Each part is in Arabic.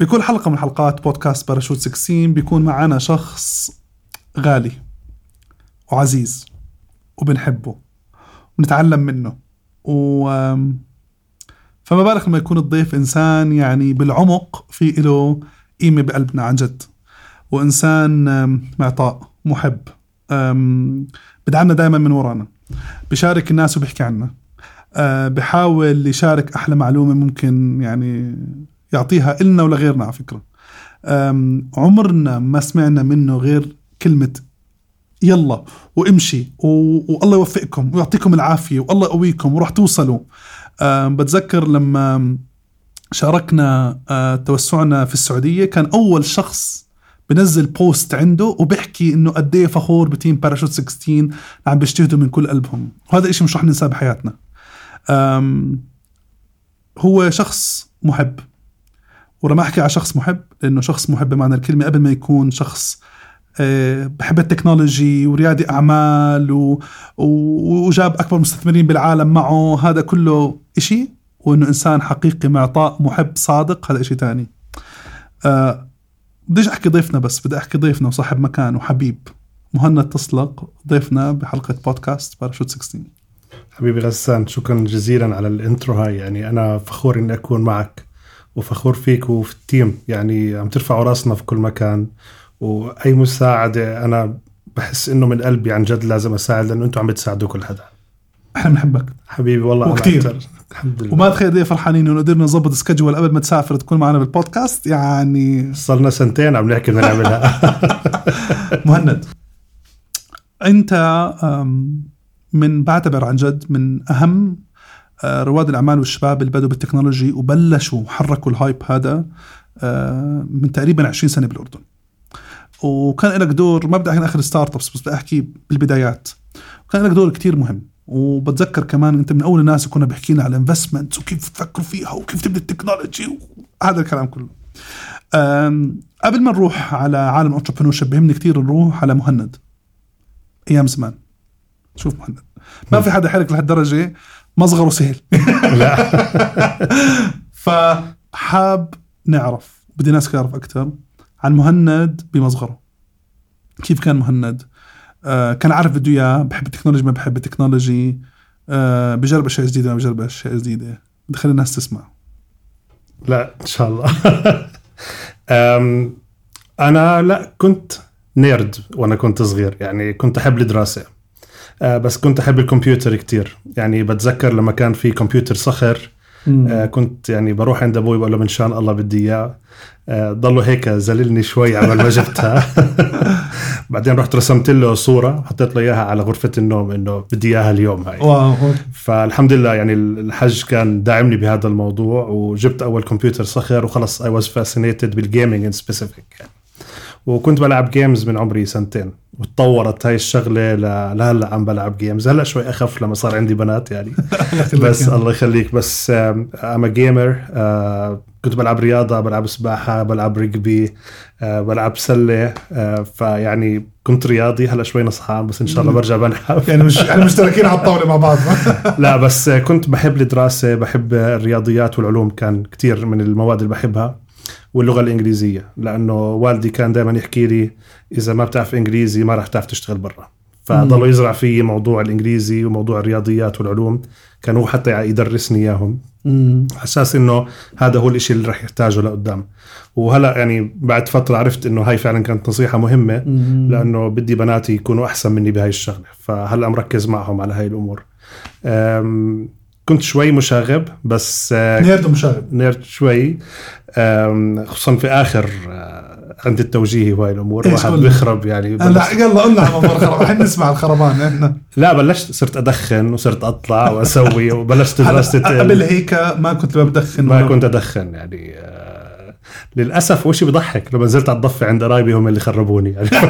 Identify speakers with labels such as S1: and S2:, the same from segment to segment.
S1: بكل حلقة من حلقات بودكاست باراشوت 16 بيكون معنا شخص غالي وعزيز وبنحبه ونتعلم منه. و فما بالك لما يكون الضيف إنسان يعني بالعمق في له قيمة بقلبنا عن جد. وإنسان معطاء محب. بدعمنا دائما من ورانا. بشارك الناس وبيحكي عنا. آه، بحاول يشارك أحلى معلومة ممكن يعني يعطيها إلنا ولغيرنا على فكرة. عمرنا ما سمعنا منه غير كلمة يلا وامشي. والله يوفقكم ويعطيكم العافية والله يقويكم وراح توصلوا. بتذكر لما شاركنا أه، توسعنا في السعودية كان أول شخص بنزل post عنده وبيحكي إنه قد إيه فخور ب team Parachute 16 عم بيجتهدوا من كل قلبهم. وهذا الشيء مش رح ننساه بحياتنا. هو شخص محب. ولما أحكي على شخص محب لأنه شخص محب بمعنى الكلمة قبل ما يكون شخص آه، بحب ال technology وريادي أعمال و... وجاب أكبر مستثمرين بالعالم معه هذا كله إشي وإنه إنسان حقيقي معطاء محب صادق هذا إشي تاني. آه بديش أحكي ضيفنا بس بدي أحكي ضيفنا وصاحب مكان وحبيب مهند تصلق ضيفنا بحلقة بودكاست باراشوت 16
S2: حبيبي غسان شكرا جزيلا على ال intro هاي يعني أنا فخور إني أكون معك. وفخور فيك وفي ال team. يعني عم ترفعوا راسنا في كل مكان. وأي مساعدة أنا بحس إنه من قلبي عن جد لازم أساعد لأنه أنتم عم بتساعدوا كل حدا.
S1: إحنا بنحبك.
S2: حبيبي والله. أكتر. الحمد لله.
S1: وما تخيل قد إيه فرحانين إنه قدرنا نظبط schedule قبل ما تسافر تكون معنا بالبودكاست. يعني
S2: صرنا سنتين عم نحكي بدنا نعملها.
S1: مهند. أنت من بعتبر عن جد من أهم رواد الأعمال والشباب اللي بدوا بال technology وبلشوا حركوا ال hype هذا آه، من تقريبا 20 سنة بالأردن. وكان لك دور ما بدي أحكي آخر startups بس بدي أحكي بالبدايات. وكان لك دور كتير مهم. وبتذكر كمان إنت من أول الناس كنا بحكي لنا على investment وكيف تفكروا فيها وكيف تبدا ال technology وهذا الكلام كله. قبل ما نروح على عالم entrepreneur بهمني كثير نروح على مهند. أيام زمان. شوف مهند. ما في حدا حرك لهالدرجة. من صغره سهل
S2: لا.
S1: فحاب نعرف بدي ناس يعرف أكثر عن مهند من صغره. كيف كان مهند؟ آه كان عارف بده إياه بحب ال technology ما بحب ال technology. آه بجرب أشياء جديدة ما بجرب أشياء جديدة. بدي خلي الناس تسمع.
S2: لا إن شاء الله. أنا لا كنت نيرد وأنا كنت صغير. يعني كنت أحب الدراسة. بس كنت أحب الكمبيوتر كتير. يعني بتذكر لما كان في كمبيوتر صخر أه، كنت يعني بروح عند أبوي بقول له من شان الله بدي إياه. أه، ضله هيك زللني شوي على ما جبتها. بعدين رحت رسمت له صورة وحطيت له إياها على غرفة النوم إنه بدي إياها اليوم هاي.
S1: واو
S2: فالحمد لله يعني الحج كان داعمني بهذا الموضوع وجبت أول كمبيوتر صخر وخلص I was fascinated بال gaming in specific وكنت بلعب games من عمري سنتين. وتطورت هاي الشغلة لهلأ عم بلعب games هلأ شوي أخف لما صار عندي بنات يعني. بس الله يخليك. بس I'm gamer كنت بلعب رياضة بلعب سباحة بلعب رجبي آه، بلعب سلة. آه، فيعني كنت رياضي. هلأ شوي نصحان بس إن شاء الله برجع بلعب.
S1: يعني مش إحنا مشتركين على الطاولة مع بعض.
S2: لا بس كنت بحب الدراسة بحب الرياضيات والعلوم. كان كتير من المواد اللي بحبها. واللغة الإنجليزية لأنه والدي كان دائما يحكي لي إذا ما بتعرف إنجليزي ما راح تعرف تشتغل برا. فضلوا يزرع في موضوع الإنجليزي وموضوع الرياضيات والعلوم كان هو حتى يدرسني إياهم. على أساس إنه هذا هو الإشي اللي رح يحتاجه لقدام. وهلأ يعني بعد فترة عرفت إنه هاي فعلا كانت نصيحة مهمة لأنه بدي بناتي يكونوا أحسن مني بهاي الشغلة. فهلأ مركز معهم على هاي الأمور. كنت شوي مشاغب بس آه،
S1: نيرد ومشاغب
S2: نيرد شوي. خصوصا في آخر آه، عند التوجيهي وهاي
S1: الأمور
S2: الواحد
S1: قلنا؟
S2: بيخرب يعني
S1: لا يلا قلنا على موضوع الخرابان إحنا نسمع الخربان إحنا.
S2: لا بلشت صرت أدخن وصرت أطلع وأسوي وبلشت دراسه
S1: هلا قبل هيك ما كنت بدخن
S2: ما كنت أدخن يعني آه، للأسف وشي بضحك لما نزلت على الضفة عند قرايبي هم اللي خربوني يعني.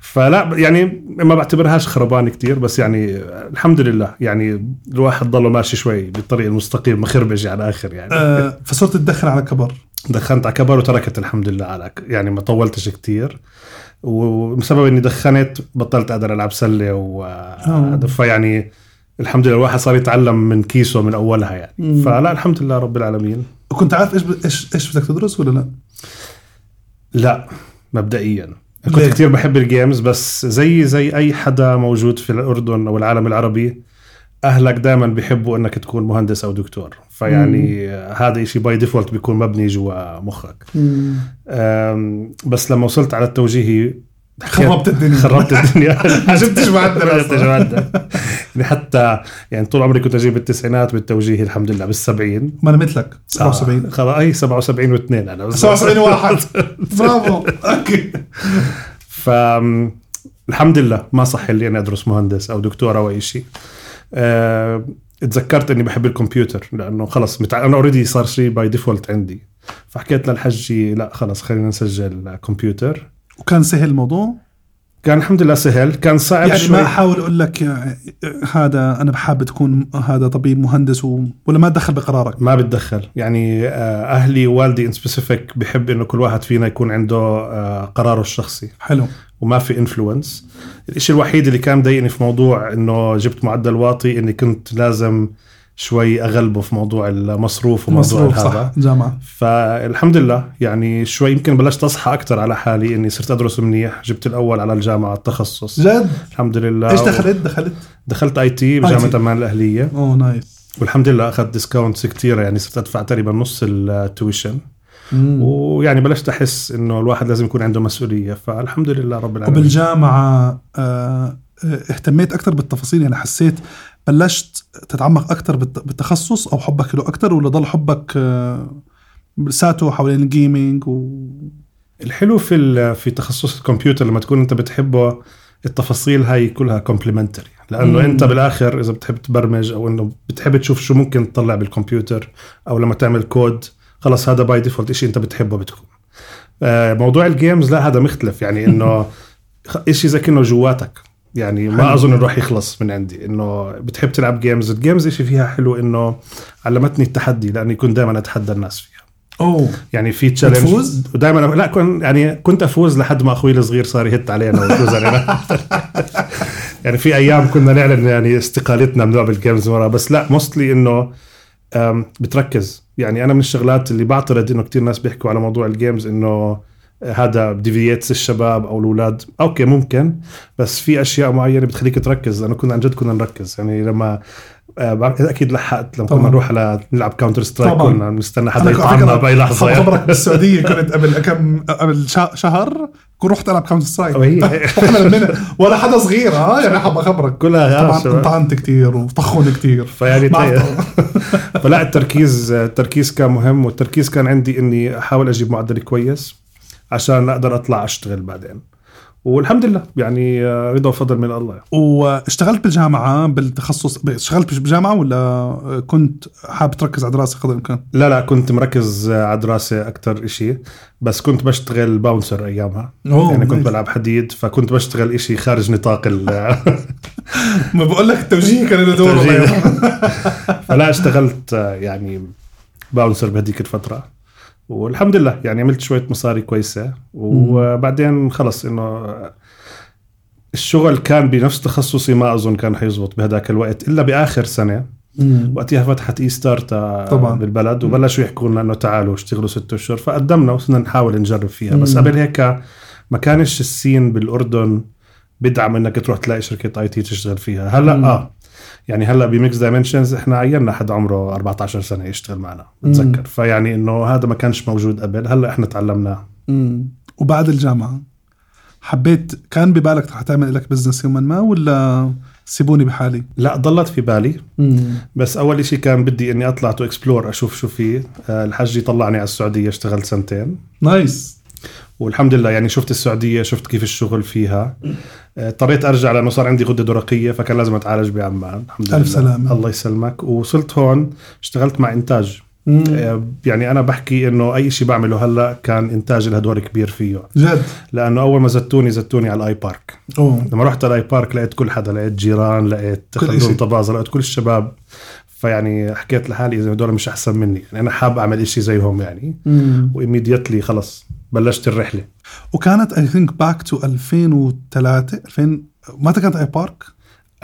S2: فلا يعني ما بعتبرهاش خربان كتير بس يعني آه، الحمد لله يعني الواحد ضله ماشي شوي بالطريق المستقيم ما خربش على الآخر يعني.
S1: آه فصرت تدخن على كبر.
S2: دخنت على كبر وتركت الحمد لله على يعني ما طولتش كتير. وبسبب إني دخنت بطلت أقدر ألعب سلة و فيعني الحمد لله الواحد صار يتعلم من كيسه من أولها يعني.
S1: مم.
S2: فلا الحمد لله رب العالمين.
S1: كنت عارف إيش ب- إيش إيش بدك تدرس ولا لا؟
S2: لا مبدئيا. كنت
S1: ليه؟
S2: كثير بحب ال games بس زي زي أي حدا موجود في الأردن أو العالم العربي أهلك دائما بيحبوا إنك تكون مهندس أو دكتور. فيعني هذا شيء by default بيكون مبني جوا مخك. بس لما وصلت على التوجيهي
S1: خربت الدنيا.
S2: خربت الدنيا.
S1: عجبتش مع الدراسة.
S2: عجبتش مع الدراسة. يعني حتى يعني طول عمري كنت أجيب التسعينات بالتوجيهي الحمد لله بالسبعين.
S1: ما أنا مثلك. 77
S2: آه، خلاص أي 77 واثنين أنا. بس
S1: 77 واحد. برافو. Okay.
S2: ف الحمد لله ما صح لي اني أدرس مهندس أو دكتور أو أي شيء. أه... تذكرت أني بحب الكمبيوتر لأنه خلص متع... أنا already صار شيء by default عندي. فحكيت للحجي لا خلص خلينا نسجل كمبيوتر.
S1: وكان سهل الموضوع؟
S2: كان الحمد لله سهل. كان صعب
S1: يعني
S2: شوي.
S1: ما أحاول أقول لك آه، هذا أنا بحب تكون هذا طبيب مهندس و... ولا ما تدخل بقرارك؟
S2: ما بتدخل. يعني آه، أهلي ووالدي in specific بحب إنه كل واحد فينا يكون عنده آه، قراره الشخصي.
S1: حلو.
S2: وما في influence الشيء الوحيد اللي كان مضايقني في موضوع إنه جبت معدل واطي إني كنت لازم شوي أغلبه في موضوع المصروف وموضوع
S1: مصروف
S2: هذا
S1: صح. جامعه
S2: فالحمد لله يعني شوي يمكن بلشت أصحى أكثر على حالي إني صرت أدرس منيح جبت الأول على الجامعة التخصص.
S1: جد؟
S2: الحمد لله.
S1: إيش دخلت؟ دخلت.
S2: دخلت
S1: IT
S2: بجامعة. عمان
S1: الأهلية. Oh nice.
S2: والحمد لله أخذت discounts كثيره يعني صرت أدفع تقريبا نص ال tuition.
S1: مم.
S2: ويعني بلشت أحس إنه الواحد لازم يكون عنده مسؤولية فالحمد لله رب العالمين.
S1: وبالجامعة آه، اهتميت أكثر بالتفاصيل يعني حسيت بلشت تتعمق أكثر بالت- بالتخصص أو حبك له أكثر ولا ضل حبك آه، ساته حوالين ال gaming و...
S2: الحلو في في تخصص الكمبيوتر لما تكون أنت بتحبه التفاصيل هاي كلها complementary لأنه
S1: مم.
S2: أنت بالآخر إذا بتحب تبرمج أو إنه بتحب تشوف شو ممكن تطلع بالكمبيوتر أو لما تعمل كود خلص هذا by default شيء أنت بتحبه بتكون. آه، موضوع ال games لا هذا مختلف. يعني إنه شيء زي كأنه جواتك. يعني ما
S1: حلو.
S2: أظن إنه راح يخلص من عندي إنه بتحب تلعب games ال games شيء فيها حلو إنه علمتني التحدي لأني كنت دائما أتحدى الناس فيها.
S1: أوه.
S2: يعني في challenge
S1: بتفوز؟
S2: ودائما لا كنت يعني كنت أفوز لحد ما أخوي الصغير صار يهت علينا ويفوز علينا. يعني في أيام كنا نعلن يعني استقالتنا من لعب ال games ورا بس لا mostly إنه بتركز. يعني أنا من الشغلات اللي بعترض إنه كتير ناس بيحكوا على موضوع ال games إنه هذا deviates الشباب أو الأولاد. okay ممكن بس في أشياء معينة بتخليك تركز. لأنه كنا عن جد كنا نركز. يعني لما آه، أكيد لحقت لما كنا. نروح على نلعب Counter Strike
S1: طبعاً.
S2: كنا نستنى حدا
S1: فكرة
S2: بأي لحظة.
S1: خبرك بالسعودية كنت قبل كم قبل شهر كنت رحت
S2: ألعب
S1: Counter Strike ولا حدا صغير. ها يعني حابب أخبرك.
S2: كلها آه،
S1: طبعا. انطعنت كثير وطخوني كثير
S2: فيعني. فلا التركيز التركيز كان مهم والتركيز كان عندي إني أحاول أجيب معدل كويس. عشان أقدر أطلع أشتغل بعدين والحمد لله يعني آه، رضا وفضل من الله
S1: واشتغلت بالجامعة بالتخصص اشتغلت بالجامعة ولا كنت حابب تركز على دراسه قدر الإمكان؟
S2: لا لا كنت مركز على دراسة أكتر إشي بس كنت بشتغل باونسر أيامها
S1: أوه،
S2: يعني كنت. بلعب حديد فكنت بشتغل إشي خارج نطاق ال
S1: ما بقول لك التوجيه كان له دور.
S2: فلا اشتغلت آه، يعني باونسر بهديك الفترة والحمد لله يعني عملت شوية مصاري كويسة وبعدين خلص إنه الشغل كان بنفس تخصصي ما أظن كان حيزبط بهداك الوقت إلا بآخر سنة
S1: مم.
S2: وقتها فتحت اي ستارت
S1: طبعاً.
S2: بالبلد وبلشوا يحكوا لنا إنه تعالوا اشتغلوا ست أشهر فقدمنا وصرنا نحاول نجرب فيها بس. قبل هيك ما كانش السين بالأردن بدعم إنك تروح تلاقي شركة اي تي تشتغل فيها هلأ
S1: مم.
S2: آه يعني هلا ب Mixed Dimensions إحنا عينا حد عمره 14 سنة يشتغل معنا بتذكر فيعني إنه هذا ما كانش موجود قبل هلأ إحنا تعلمناه.
S1: مم. وبعد الجامعة حبيت كان ببالك رح تعمل لك business يوما ما ولا سيبوني بحالي؟
S2: لا ضلت في بالي. بس أول شيء كان بدي إني أطلع to explore أشوف شو في. آه، الحج طلعني على السعودية اشتغلت سنتين.
S1: nice
S2: والحمد لله يعني شفت السعودية شفت كيف الشغل فيها. آه، اضطريت أرجع لأنه صار عندي غدة درقيه فكان لازم أتعالج بعمان الحمد لله.
S1: ألف سلامة.
S2: الله يسلمك. وصلت هون اشتغلت مع إنتاج.
S1: مم.
S2: آه، يعني أنا بحكي إنه أي شيء بعمله هلأ كان إنتاج له دور كبير فيه.
S1: جد؟
S2: لأنه أول ما زتوني زتوني على ال iPark.
S1: أوه.
S2: لما رحت على ال iPark لقيت كل حدا لقيت جيران لقيت. خلدون طبازه لقيت كل الشباب. فيعني حكيت لحالي إذا هدول مش أحسن مني. يعني أنا حاب أعمل إشي زيهم يعني.
S1: و
S2: immediately خلص. بلشت الرحلة.
S1: وكانت I think back to 2003 2000 متى كانت iPark؟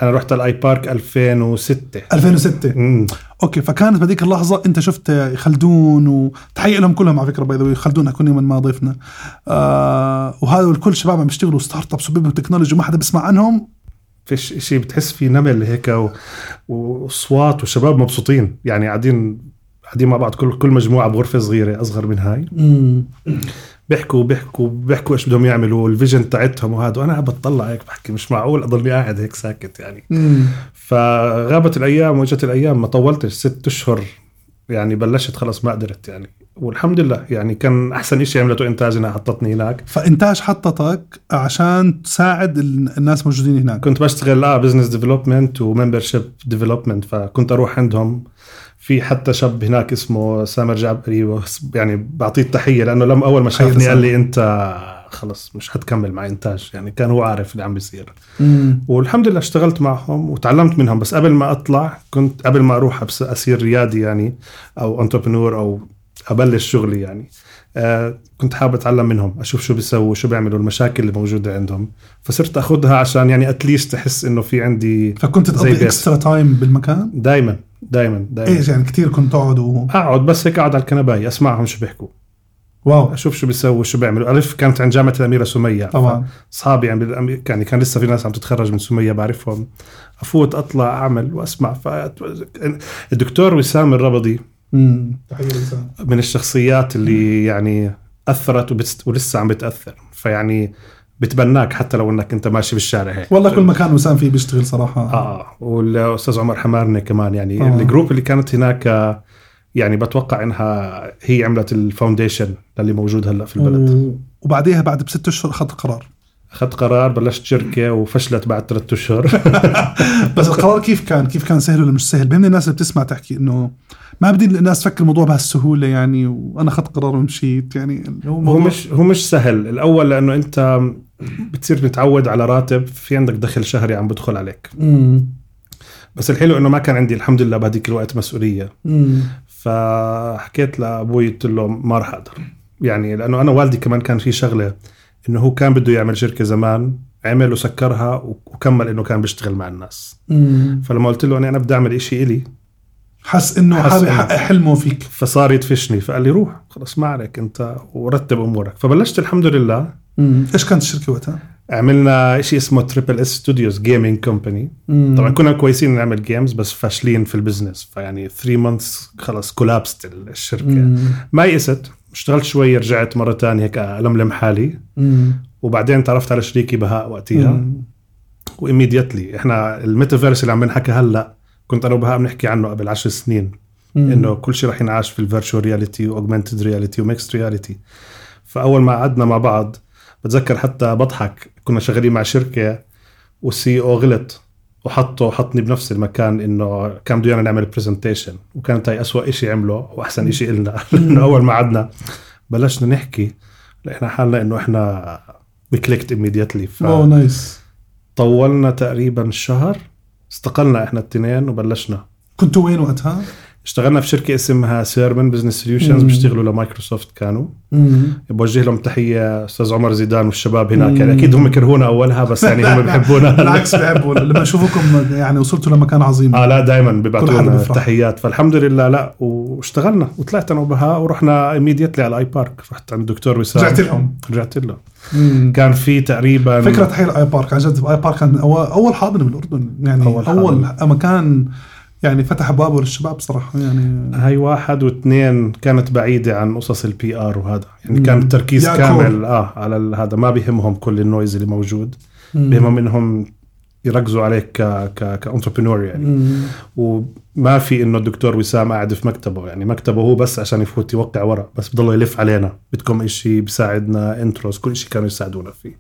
S2: أنا رحت ال iPark 2006
S1: 2006
S2: امم
S1: okay فكانت بهذيك اللحظة أنت شفت خلدون وتحيه لهم كلهم على فكرة bye خلدون كل يوم ما ضيفنا. آه وهذا الكل شباب عم يشتغلوا startups وبيبنوا تكنولوجي وما حدا بيسمع عنهم.
S2: فيش شيء بتحس في نمل هيك و- وأصوات وشباب مبسوطين. يعني قاعدين قاعدين مع بعض كل كل مجموعة بغرفة صغيرة أصغر من هاي. بيحكوا بيحكوا بيحكوا إيش بدهم يعملوا ال vision تاعتهم وهذا وأنا بتطلع هيك بحكي مش معقول أضلني قاعد هيك ساكت يعني. فغابت الأيام وإجت الأيام ما طولتش ست أشهر يعني بلشت خلص ما قدرت يعني. والحمد لله يعني كان أحسن شيء عملته انتاج انها حطتني هناك.
S1: فإنتاج حطتك عشان تساعد ال- الناس موجودين هناك.
S2: كنت بشتغل آه business development و membership development فكنت أروح عندهم في حتى شاب هناك اسمه سامر جعبري يعني بعطيه التحية لأنه لما أول ما شافني قال. لي أنت خلص مش حتكمل مع إنتاج يعني كان هو عارف اللي عم بيصير. والحمد لله اشتغلت معهم وتعلمت منهم بس قبل ما أطلع كنت قبل ما أروح أصير ريادي يعني أو entrepreneur أو أبلش شغلي يعني آه كنت حابب أتعلم منهم أشوف شو بيسووا شو بيعملوا المشاكل اللي موجودة عندهم فصرت أخذها عشان يعني at least أحس إنه في عندي
S1: فكنت تقضي. extra time بالمكان
S2: دايما دايما دايما.
S1: إيش يعني كثير كنت تقعد و...
S2: أقعد بس هيك اقعد على الكنباي أسمعهم شو بيحكوا.
S1: واو.
S2: أشوف شو بيسووا شو بيعملوا. ألف كانت عند جامعة الأميرة سمية.
S1: طبعا.
S2: اصحابي يعني يعني كان لسه في ناس عم تتخرج من سمية بعرفهم. أفوت أطلع أعمل وأسمع. ف... الدكتور وسام الربضي.
S1: تحية لسام.
S2: من الشخصيات اللي يعني أثرت. ولسه عم بتأثر. فيعني بتبناك حتى لو إنك أنت ماشي بالشارع هيك.
S1: والله كل مكان وسام فيه بيشتغل صراحة.
S2: آه والأستاذ عمر حمارنه كمان يعني
S1: آه.
S2: آه. ال group اللي كانت هناك آه، يعني بتوقع إنها هي عملت ال foundation اللي موجود هلأ في البلد.
S1: و... وبعديها بعد بست أشهر أخذت قرار.
S2: أخذت قرار بلشت شركة وفشلت بعد ثلاثة أشهر.
S1: بس القرار كيف كان؟ كيف كان؟ سهل ولا مش سهل؟ بهمني الناس اللي بتسمع تحكي إنه ما بدي الناس تفكر الموضوع بهالسهولة يعني وأنا أخذت قرار ومشيت يعني. هو
S2: مش هو مش سهل. الأول لأنه أنت بتصير متعود على راتب في عندك دخل شهري عم بدخل عليك
S1: مم.
S2: بس الحلو إنه ما كان عندي الحمد لله بهذيك الوقت مسؤولية
S1: مم.
S2: فحكيت لأبوي قلت له ما راح أقدر يعني لأنه أنا والدي كمان كان في شغلة إنه هو كان بده يعمل شركة زمان عمل وسكرها وكمل إنه كان بيشتغل مع الناس
S1: مم.
S2: فلما قلت له اني أنا بدي أعمل إشي إلي
S1: حس
S2: إنه
S1: حابب يحقق حلمه فيك
S2: فصار يدفشني فقال لي روح خلص ما عليك أنت ورتب أمورك فبلشت الحمد لله.
S1: إيش كانت الشركة وقتها؟
S2: عملنا شيء اسمه Triple S Studios gaming
S1: company.
S2: طبعا كنا كويسين نعمل games بس فاشلين في ال business فيعني 3 months خلص collapsed الشركة
S1: مم.
S2: ما يئست اشتغلت شوي رجعت مرة تانية هيك الملم حالي
S1: مم.
S2: وبعدين تعرفت على شريكي بهاء وقتها
S1: مم.
S2: و immediately إحنا الميتافيرس اللي عم بنحكي هلأ كنت أنا وبهاء بنحكي عنه قبل عشر سنين
S1: مم.
S2: إنه كل شيء رح ينعاش في ال virtual reality و augmented reality و mixed reality فأول ما قعدنا مع بعض بتذكر حتى بضحك. كنا شغالين مع شركة والسي أو غلط وحطه حطني بنفس المكان إنه كان بده إيانا نعمل presentation وكانت هاي أسوأ شيء عمله وأحسن شيء إلنا. لأنه أول ما قعدنا بلشنا نحكي. لقينا حالنا إنه إحنا ب clicked immediately.
S1: اوه nice
S2: فطولنا تقريبا شهر. استقلنا إحنا الاثنين وبلشنا.
S1: كنتوا وين وقتها؟
S2: اشتغلنا في شركة اسمها سيرمن Business
S1: Solutions.
S2: بيشتغلوا لمايكروسوفت كانوا. بوجه لهم تحية أستاذ عمر زيدان والشباب هناك يعني. أكيد هم كرهونا أولها بس يعني هم بيحبونا
S1: بالعكس بحبوا لما يشوفوكم يعني وصلتوا لمكان عظيم
S2: آه لا دائما بيبعتوا
S1: بيفرح.
S2: تحيات فالحمد لله لا واشتغلنا وطلعت أنا وبهاء ورحنا immediately على ال iPark رحت عند الدكتور وسام
S1: رجعت لهم
S2: رجعت له
S1: مم.
S2: كان في تقريبا
S1: فكرة تحية iPark عن جد iPark أول, أول حاضنة بالأردن يعني
S2: أول.
S1: أول مكان يعني فتح ابوابه للشباب صراحة يعني
S2: هاي واحد واثنين كانت بعيدة عن قصص ال PR وهذا. يعني. كان التركيز كامل آه على هذا. ما بيهمهم كل ال noise اللي موجود. بيهمهم إنهم يركزوا عليك ك ك ك entrepreneur يعني.
S1: مم.
S2: وما في إنه الدكتور وسام قاعد في مكتبه. يعني مكتبه هو بس عشان يفوت يوقع ورق بس بضله يلف علينا. بدكم إشي بيساعدنا intros كل شيء كانوا يساعدونا فيه.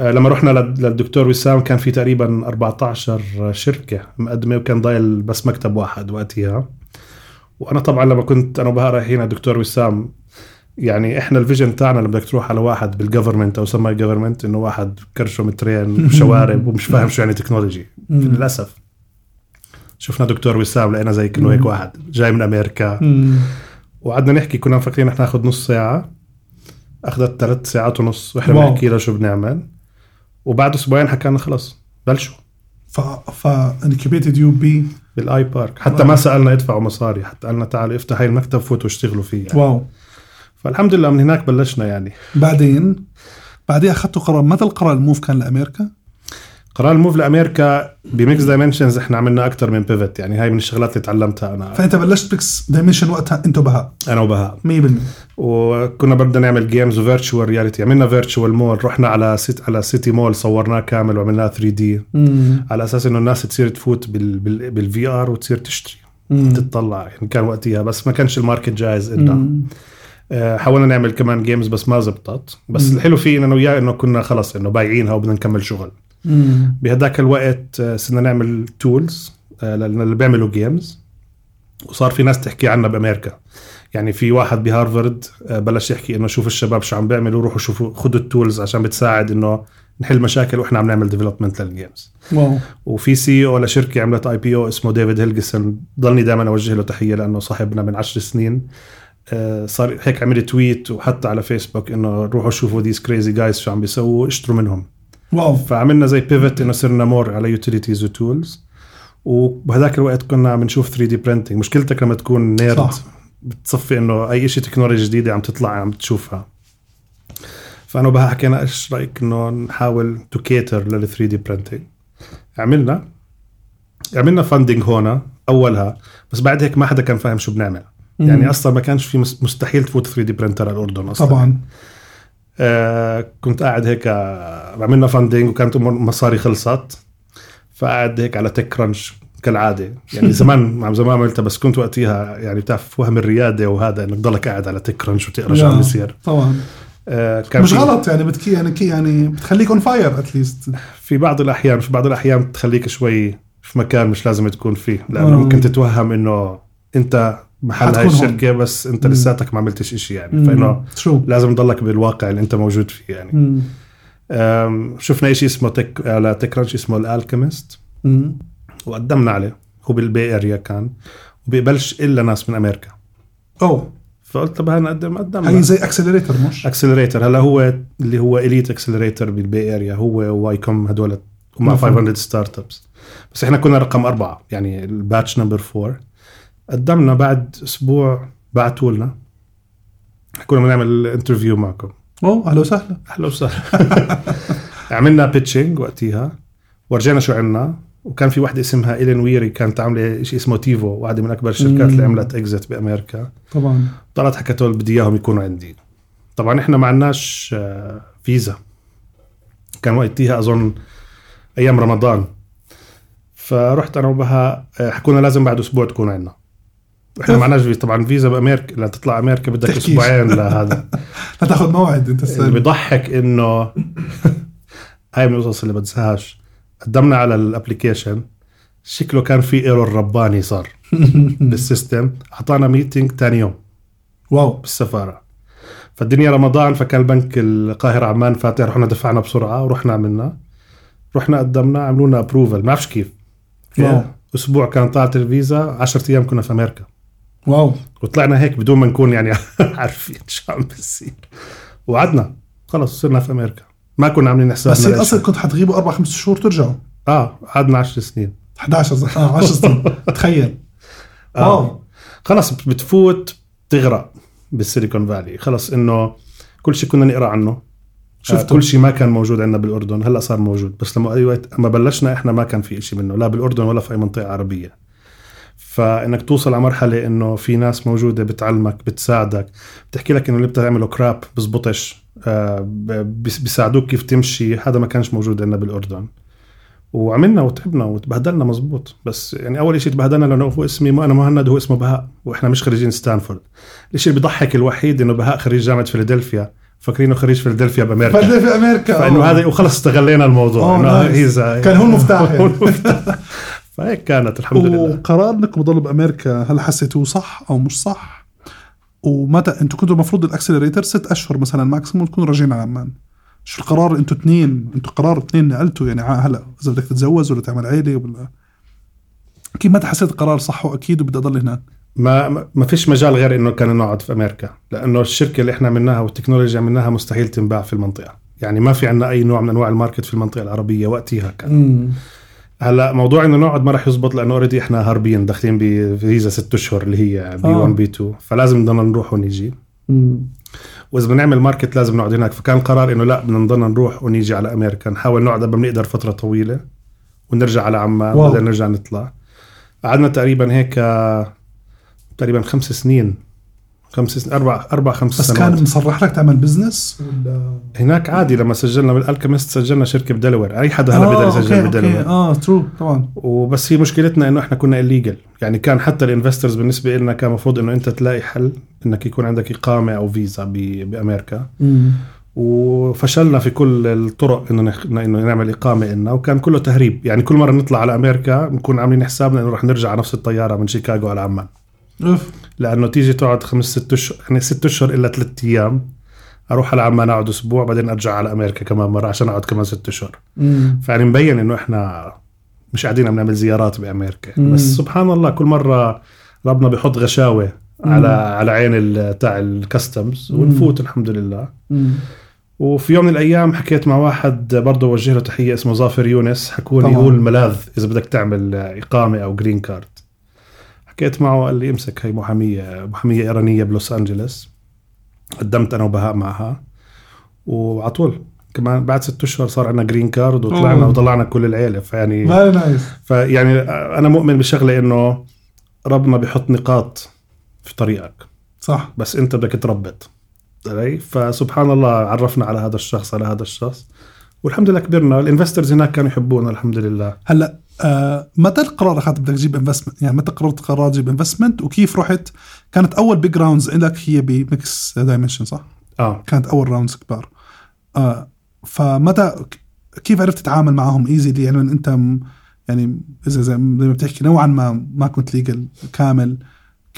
S2: لما رحنا لل- للدكتور وسام كان في تقريبا 14 شركة مقدمة وكان ضايل بس مكتب واحد وقتها وأنا طبعا لما كنت أنا وبهاء رايحين على الدكتور وسام يعني إحنا ال vision تاعنا لما بدك تروح على واحد بال government أو semi government إنه واحد كرشه مترين وشوارب ومش فاهم شو يعني
S1: technology.
S2: للأسف شفنا دكتور وسام لقينا زي كأنه هيك. واحد جاي من
S1: أمريكا.
S2: وقعدنا نحكي كنا مفكرين رح ناخذ نص ساعة أخذت ثلاث ساعات ونص
S1: وإحنا.
S2: بنحكي له شو بنعمل وبعد أسبوعين حكى لنا خلص بلشوا
S1: ف ف incubated to be
S2: بال iPark حتى ما سألنا يدفعوا مصاري حتى قالنا تعالوا افتح هاي المكتب فوتوا اشتغلوا فيه يعني.
S1: wow
S2: فالحمد لله من هناك بلشنا يعني
S1: بعدين بعدين أخذتوا قرار متى القرار ال move كان لأمريكا؟
S2: قرار ال move لأمريكا ب Mixed Dimensions إحنا عملنا أكثر من pivot يعني هاي من الشغلات اللي تعلمتها أنا.
S1: فأنت بلشت ب Mixed Dimensions وقتها أنتوا بهاء
S2: أنا وبهاء.
S1: 100%
S2: وكنا بدنا نعمل games و virtual reality عملنا virtual mall رحنا على سيت على سيتي مول صورناه كامل وعملناه 3D على أساس إنه الناس تصير تفوت بال بال بال VR وتصير تشتري. تطلع. يعني كان وقتها. بس ما كانش ال market جاهز إلنا آه، حاولنا نعمل كمان games بس ما زبطت. بس
S1: مم.
S2: الحلو فيه إنه وياه إنه كنا خلص إنه بايعينها وبدنا نكمل شغل. بهداك الوقت آه، صرنا نعمل tools اللي بيعملوا games وصار في ناس تحكي عنا بأمريكا. يعني في واحد بهارفرد آه، بلش يحكي إنه شوف الشباب شو عم بيعملوا روحوا شوفوا خذوا ال tools عشان بتساعد إنه نحل مشاكل وإحنا عم نعمل development لل
S1: games
S2: wow. وفي CEO لشركة عملت IPO اسمه ديفيد هيلجاسون ضلني دائما أوجه له تحية لأنه صاحبنا من عشر سنين. آه، صار هيك عمل tweet وحتى على فيسبوك إنه روحوا شوفوا these crazy guys شو عم بيسووا اشتروا منهم.
S1: wow.
S2: فعملنا زي pivot إنه صرنا more على utilities و tools وبهذاك الوقت كنا عم نشوف 3D printing مشكلتك لما تكون nerd
S1: صح.
S2: بتصفي إنه أي شيء تكنولوجيا جديدة عم تطلع عم تشوفها. فأنا وبهاء حكينا إيش رأيك إنه نحاول to cater لل 3D printing عملنا. عملنا funding هون أولها. بس بعد هيك ما حدا كان فاهم شو بنعمل. يعني أصلا ما كانش في مس- مستحيل تفوت 3D printer على الأردن أصلا.
S1: طبعا.
S2: آه كنت قاعد هيك آه، عملنا funding وكانت مصاري خلصت. فقعد هيك على TechCrunch كالعادة. يعني زمان مع زمان عملتها بس كنت وقتها يعني بتعرف وهم الريادة وهذا إنك تضلك قاعد على TechCrunch وتقرأ شو عم بيصير.
S1: طبعا.
S2: آه كان
S1: مش غلط يعني بتكي يعني كي يعني بتخليك on fire at least
S2: في بعض الأحيان في بعض الأحيان تخليك شوي في مكان مش لازم تكون فيه لأنه
S1: آه.
S2: ممكن تتوهم إنه أنت محل هاي
S1: حتكون هون.
S2: الشركة بس انت. لساتك ما عملتش إشي يعني.
S1: فإنه
S2: لازم تضلك بالواقع اللي أنت موجود فيه يعني. شفنا شيء اسمه تك على TechCrunch اسمه ال Alchemist وقدمنا عليه. هو بال Bay Area كان. وبيقبلش إلا ناس من أمريكا.
S1: أوه.
S2: فقلت طب هنقدم قدمنا
S1: هي زي accelerator مش؟
S2: accelerator هلا هو اللي هو elite accelerator بال Bay Area. هو Y Com هدول
S1: مفهوم.
S2: 500 Startups بس إحنا كنا رقم أربعة. يعني ال batch number four قدمنا بعد أسبوع بعثوا لنا. كنا بنعمل interview معكم.
S1: أوه أهلا وسهلا.
S2: أهلا وسهلا. عملنا pitching وقتها ورجينا شو عملنا. وكان في وحده اسمها إيلين ويري كانت عاملة شيء اسمه تيفو واحدة من أكبر الشركات اللي. عملت exit بأمريكا.
S1: طبعا.
S2: طلعت حكت لهم بدي إياهم يكونوا عندي. طبعا إحنا ما عندناش آه، فيزا. كان وقتها أظن أيام رمضان. فرحت أنا وبهاء آه، حكونا لازم بعد أسبوع تكون عندنا. إحنا عندناش فيزا طبعا فيزا بأمريكا لتطلع أمريكا بدك
S1: تحكيش.
S2: أسبوعين لهذا.
S1: لا تاخذ موعد انت
S2: اللي
S1: السنة.
S2: بيضحك إنه هاي من القصص اللي بنساهاش قدمنا على ال application شكله كان في error رباني صار بال system. أعطانا meeting تاني يوم
S1: wow.
S2: بالسفارة. فالدنيا رمضان فكان بنك القاهرة عمان فاتح رحنا دفعنا بسرعة ورحنا عملنا. رحنا قدمنا عملوا لنا approval ما بعرفش كيف.
S1: wow.
S2: أسبوع كان طلعت الفيزا 10 أيام كنا في أمريكا.
S1: wow.
S2: وطلعنا هيك بدون ما نكون يعني عارفين شو عم بيصير. وقعدنا. خلص صرنا في أمريكا. ما كنا عاملين حسابنا
S1: بس. أصلا كنت حتغيبوا أربع خمس شهور ترجعوا؟
S2: آه قعدنا 10 سنين.
S1: 11 صح آه 10 سنين. تخيل.
S2: آه.
S1: واو.
S2: خلص بتفوت تغرق بالسيليكون فالي. خلص إنه كل شيء كنا نقرأ عنه.
S1: شفته.
S2: شفت كل شيء ما كان موجود عندنا بالأردن. هلأ صار موجود. بس لما اي وقت اما بلشنا إحنا ما كان في شيء منه. لا بالأردن ولا في أي منطقة عربية. فإنك توصل على مرحلة إنه في ناس موجودة بتعلمك بتساعدك. بتحكي لك إنه اللي بتعمله كراب بزبطش. آه، بيساعدوك كيف تمشي. هذا ما كانش موجود عندنا بالأردن. وعملنا وتعبنا وتبهدلنا مزبوط. بس يعني أول شيء تبهدلنا لأنه هو اسمي ما أنا مهند هو اسمه بهاء. وإحنا مش خريجين ستانفورد. الشيء اللي بيضحك الوحيد إنه بهاء خريج جامعة فيلادلفيا. فاكرينه خريج فيلادلفيا بأمريكا.
S1: فدي في
S2: أمريكا.
S1: فإنه.
S2: هذا وخلص استغلينا الموضوع.
S1: أوه،
S2: nice.
S1: كان هو المفتاح. يعني.
S2: فهيك كانت الحمد لله.
S1: وقرار انكم تضلوا بأمريكا هل حسيتوه صح أو مش صح؟ ومتى أنتم كنتوا المفروض ال accelerator ست أشهر مثلا maximum تكونوا راجعين على عمان شو القرار أنتوا اثنين أنتوا قرار اثنين نقلتوا يعني هلا إذا بدك تتزوج ولا تعمل عيلة ولا؟ كيف متى حسيت القرار صح؟ وأكيد وبدي أضل هناك؟
S2: ما ما- فيش مجال غير إنه كان نقعد في أمريكا لأنه الشركة اللي إحنا عملناها والتكنولوجيا اللي عملناها مستحيل تنباع في المنطقة. يعني ما في عندنا أي نوع من أنواع الماركت في المنطقة العربية وقتها كان. هلا موضوع انه نقعد ما راح يزبط لأنه already إحنا هاربين داخلين بفيزا ست أشهر اللي هي B
S1: آه.
S2: 1 B 2 فلازم نضلنا نروح ونيجي وإذا بدنا نعمل ماركت لازم نقعد هناك. فكان القرار إنه لا بدنا نضلنا نروح ونيجي على أمريكا نحاول نقعد قبل ما نقدر فترة طويلة. ونرجع على عمان.
S1: wow.
S2: وبعدين نرجع نطلع. قعدنا تقريبا هيك تقريبا خمس سنين خمس سنين أربع أربع خمس
S1: بس
S2: سنوات.
S1: كان مصرح لك تعمل business ولا؟
S2: هناك عادي لما سجلنا بال Alchemist سجلنا شركة ب Delaware أي حدا هلا
S1: آه،
S2: بيقدر يسجل
S1: okay.
S2: ب
S1: Delaware آه true طبعا.
S2: وبس هي مشكلتنا إنه إحنا كنا illegal يعني كان حتى ال investors بالنسبة لنا كان المفروض إنه أنت تلاقي حل إنك يكون عندك إقامة أو فيزا بأمريكا. وفشلنا في كل الطرق إنه. إنه نعمل إقامة لنا وكان كله تهريب. يعني كل مرة نطلع على أمريكا بنكون عاملين حسابنا إنه رح نرجع على نفس الطيارة من شيكاغو على عمان.
S1: أوف.
S2: لأنه تيجي تقعد خمس ست اشهر يعني ست أشهر إلا ثلاث أيام أروح على عمان أقعد أسبوع بعدين أرجع على أمريكا كمان مرة عشان أقعد كمان ست أشهر. فيعني مبين إنه إحنا مش قاعدين عم نعمل زيارات بأمريكا.
S1: مم.
S2: بس سبحان الله كل مرة ربنا بيحط غشاوة على على عين تاع ال customs ونفوت الحمد لله. وفي يوم من الأيام حكيت مع واحد برضه وجه له تحية اسمه ظافر يونس. حكوني
S1: طبعاً.
S2: هو الملاذ إذا بدك تعمل إقامة أو green card حكيت معه قال لي امسك هي محامية محامية إيرانية بلوس انجلوس قدمت أنا وبهاء معها. وعلى طول كمان بعد ست أشهر صار عندنا green card وطلعنا
S1: أوه.
S2: وطلعنا كل العيلة. فيعني
S1: nice
S2: فيعني أنا مؤمن بشغلة إنه ربنا بيحط نقاط في طريقك.
S1: صح.
S2: بس أنت بدك تربط. عليه؟ فسبحان الله عرفنا على هذا الشخص على هذا الشخص. والحمد لله كبرنا. ال investors هناك كانوا يحبونا الحمد لله.
S1: هلأ آه متى القرار اخذت بدك تجيب investment يعني متى قررت قرار تجيب investment وكيف رحت؟ كانت أول big rounds لك هي ب Mixed Dimensions صح؟
S2: آه.
S1: كانت أول rounds كبار. آه فمتى كيف عرفت تتعامل معهم easy يعني من أنت يعني إذا زي ما بتحكي نوعا ما ما كنت legal كامل.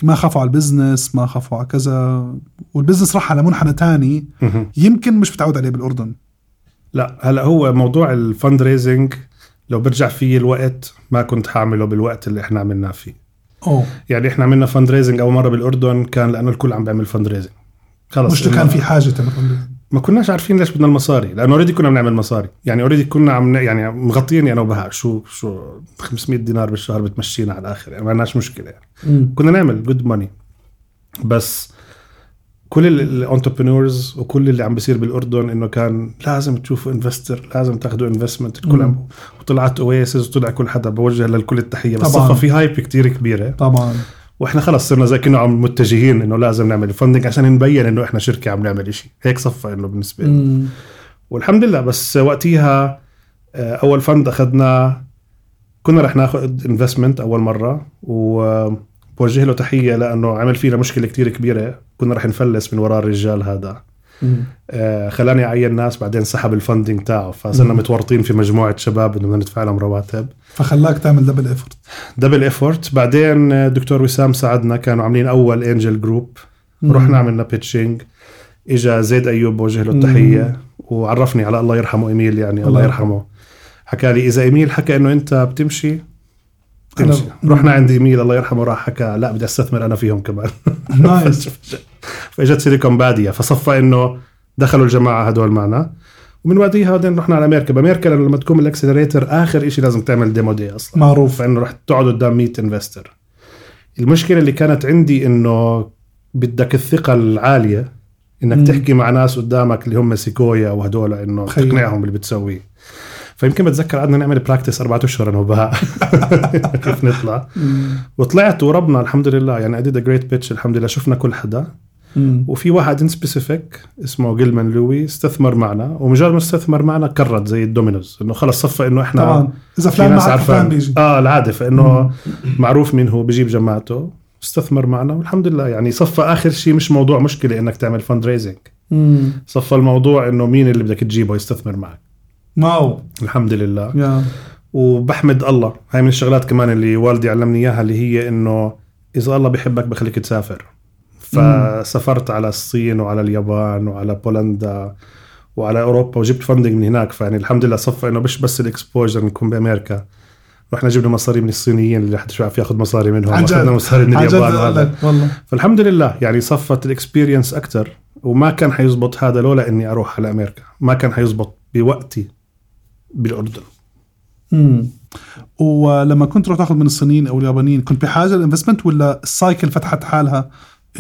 S1: ما خافوا على ال business ما خافوا على كذا. وال business راح على منحنى تاني. يمكن مش متعود عليه بالأردن.
S2: لا هلا هو موضوع ال fundraising لو برجع فيه الوقت ما كنت حاعمله بالوقت اللي إحنا عملناه فيه.
S1: أوه.
S2: يعني إحنا عملنا fundraising أول مرة بالأردن كان لأنه الكل عم بيعمل fundraising خلص
S1: مش كان في حاجة
S2: ما كناش عارفين ليش بدنا المصاري لأنه already كنا بنعمل مصاري. يعني already كنا عم يعني مغطيني أنا وبهاء شو شو 500 دينار بالشهر بتمشينا على الآخر يعني ما عندناش مشكلة يعني. كنا نعمل good money بس كل ال entrepreneurs وكل اللي عم بيصير بالأردن إنه كان لازم تشوفوا investor لازم تاخذوا investment الكل عم وطلعت Oasis وطلع كل حدا بوجه للكل التحية. بس
S1: طبعاً.
S2: في hype كتير كبيرة.
S1: طبعا.
S2: وإحنا خلص صرنا زي كنا عم متجهين إنه لازم نعمل funding عشان نبين إنه إحنا شركة عم نعمل إشي. هيك صفى إنه بالنسبة لنا والحمد لله. بس وقتها آه، أول fund اخذناه كنا رح ناخذ investment أول مرة وبوجه له تحية لأنه عمل فينا مشكلة كتير كبيرة. كنا رح نفلس من وراء الرجال هذا. آه، خلاني أعين ناس بعدين سحب ال funding تاعه. فصرنا. متورطين في مجموعة شباب انه بدنا ندفع لهم رواتب.
S1: فخلاك تعمل دبل ايفورت
S2: دبل ايفورت بعدين آه، دكتور وسام ساعدنا. كانوا عاملين أول angel group رحنا عملنا pitching إجا زيد أيوب وجه له التحية. وعرفني على الله يرحمه إيميل يعني الله
S1: الله.
S2: يرحمه. حكى لي إذا إيميل حكى إنه أنت بتمشي بتمشي
S1: أنا-
S2: رحنا عند ايميل الله يرحمه راح حكى لا بدي أستثمر أنا فيهم كمان.
S1: nice.
S2: فإجت سيليكون بادية فصفى إنه دخلوا الجماعة هدول معنا. ومن بعديها بعدين رحنا على أمريكا بامريكا لما تكون ال accelerator آخر شيء لازم تعمل demo day أصلا.
S1: معروف.
S2: فإنه رح تقعد قدام 100 investor المشكلة اللي كانت عندي إنه بدك الثقة العالية إنك
S1: مم.
S2: تحكي مع ناس قدامك اللي هم سيكويا وهدول
S1: إنه.
S2: تقنعهم باللي بتسويه. فيمكن بتذكر قعدنا نعمل practice أربعة أشهر أنا وبهاء كيف نطلع. وطلعت وربنا الحمد لله. يعني I did great pitch الحمد لله. شفنا كل حدا. وفي واحد in specific اسمه جيلمان لوي استثمر معنا. ومجرد ما استثمر معنا كرت زي الدومينوز. إنه خلص صفى إنه إحنا
S1: طبعا.
S2: إذا
S1: فلان
S2: ناس عارفان
S1: فلان بيجي.
S2: آه العادة. فإنه معروف مين هو بجيب جماعته. استثمر معنا. والحمد لله. يعني صفى آخر شيء مش موضوع مشكلة إنك تعمل
S1: fundraising.
S2: صفى الموضوع إنه مين اللي بدك تجيبه يستثمر معك.
S1: wow.
S2: الحمد لله.
S1: يا.
S2: وبحمد الله. هاي من الشغلات كمان اللي والدي علمني إياها اللي هي إنه إذا الله بيحبك بخليك تسافر. فسافرت على الصين وعلى اليابان وعلى بولندا وعلى أوروبا وجبت funding من هناك. فيعني الحمد لله صفى إنه مش بس ال exposure نكون بأمريكا. رحنا جبنا مصاري من الصينيين اللي حد عارف ياخذ مصاري منهم. اخذنا مصاري من اليابان
S1: لك. والله.
S2: فالحمد لله. يعني صفت ال experience أكثر وما كان حيزبط هذا لولا إني أروح على أمريكا. ما كان حيزبط بوقتي. بالأردن.
S1: امم ولما كنت تروح تاخذ من الصينيين أو اليابانيين كنت بحاجة لل investment ولا ال cycle فتحت حالها؟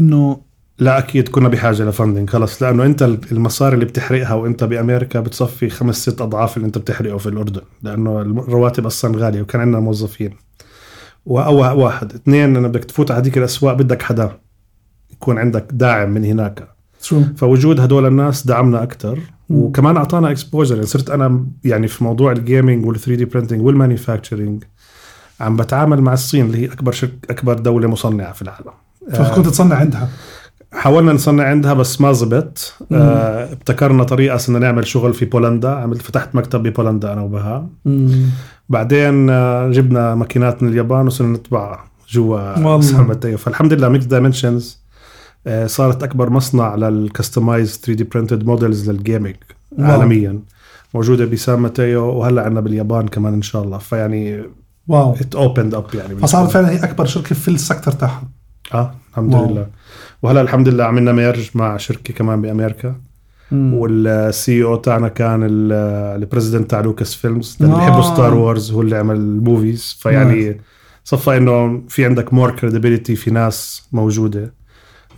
S1: إنه
S2: لا أكيد كنا بحاجة ل funding خلص. لأنه أنت المصاري اللي بتحرقها وأنت بأمريكا بتصفي خمس ست أضعاف اللي أنت بتحرقه في الأردن لأنه الرواتب أصلا غالية وكان عندنا موظفين. واول واحد. اثنين انك بدك تفوت على هذيك الأسواق بدك حدا يكون عندك داعم من هناك.
S1: شو
S2: فوجود هدول الناس دعمنا أكثر وكمان أعطانا exposure يعني صرت أنا يعني في موضوع ال gaming وال 3D printing وال manufacturing عم بتعامل مع الصين اللي هي أكبر شركه أكبر دولة مصنعة في العالم.
S1: فكنت تصنع عندها.
S2: حاولنا نصنع عندها بس ما زبط. آه ابتكرنا طريقة صرنا نعمل شغل في بولندا. عملت فتحت مكتب ببولندا أنا وبهاء.
S1: مم.
S2: بعدين آه جبنا ماكينات من اليابان وصرنا نطبعها جوا فالحمد لله Mixed Dimensions صارت أكبر مصنع لل customized 3D printed models لل
S1: gaming.
S2: عالميا. موجودة بسان ماتيو وهلأ عندنا باليابان كمان إن شاء الله. فيعني
S1: wow.
S2: it opened up يعني
S1: فصارت فعلا هي أكبر شركة في ال sector تاعها
S2: آه الحمد
S1: wow.
S2: لله. وهلأ الحمد لله عملنا merge مع شركة كمان
S1: بأمريكا.
S2: وال CEO تاعنا كان ال- ال president تاع Lucas Films اللي
S1: آه.
S2: بيحبوا Star Wars هو اللي عمل ال movies فيعني صفى إنه في عندك more credibility في ناس موجودة. آه،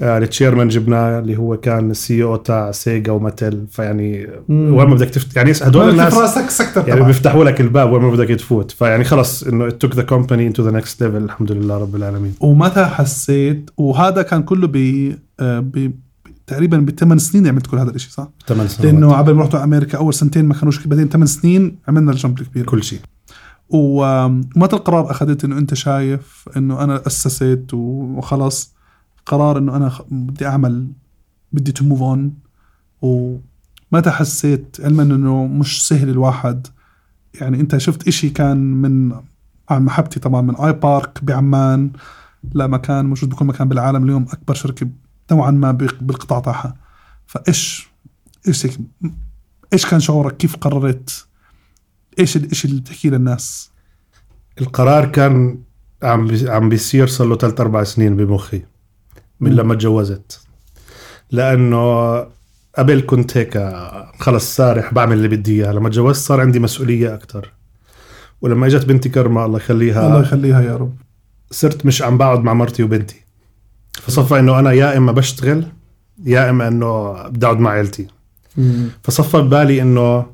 S2: ال chairman جبناه اللي هو كان ال CEO تاع Sega و Mattel.
S1: فيعني.
S2: وين ما بدك تفت يعني هدول الناس
S1: راس ال sector
S2: يعني بيفتحوا لك الباب وين ما بدك تفوت. فيعني خلص إنه took the company into the next level. الحمد لله رب العالمين.
S1: ومتى حسيت وهذا كان كله ب آه، تقريبا بثمان سنين عملت كل هذا الشيء صح؟
S2: ثمان سنوات.
S1: لأنه قبل ما رحت على أمريكا أول سنتين ما كانوش بعدين ثمان سنين عملنا ال jump الكبير.
S2: كل شيء.
S1: ومتى القرار أخذت إنه أنت شايف إنه أنا أسست وخلص؟ قرار إنه أنا بدي أعمل بدي to move on ومتى حسيت علما إنه مش سهل الواحد. يعني أنت شفت إشي كان من عن محبتي طبعا من iPARK بعمان لمكان موجود بكل مكان بالعالم اليوم أكبر شركة نوعا ما بالقطاع تاعها. فإيش إيش إيش كان شعورك؟ كيف قررت؟ إيش الاشي اللي بتحكيه للناس؟
S2: القرار كان عم عم بيصير صار له ثلاث أربع سنين بمخي. من. لما تجوزت. لأنه قبل كنت هيك خلص سارح بعمل اللي بدي إياه. لما تجوزت صار عندي مسؤولية أكثر ولما إجت بنتي كرمه الله يخليها
S1: الله يخليها يا رب.
S2: صرت مش عم بقعد مع مرتي وبنتي. فصفى إنه أنا يا إما بشتغل يا إما إنه بدي أقعد مع عيلتي. فصفى ببالي إنه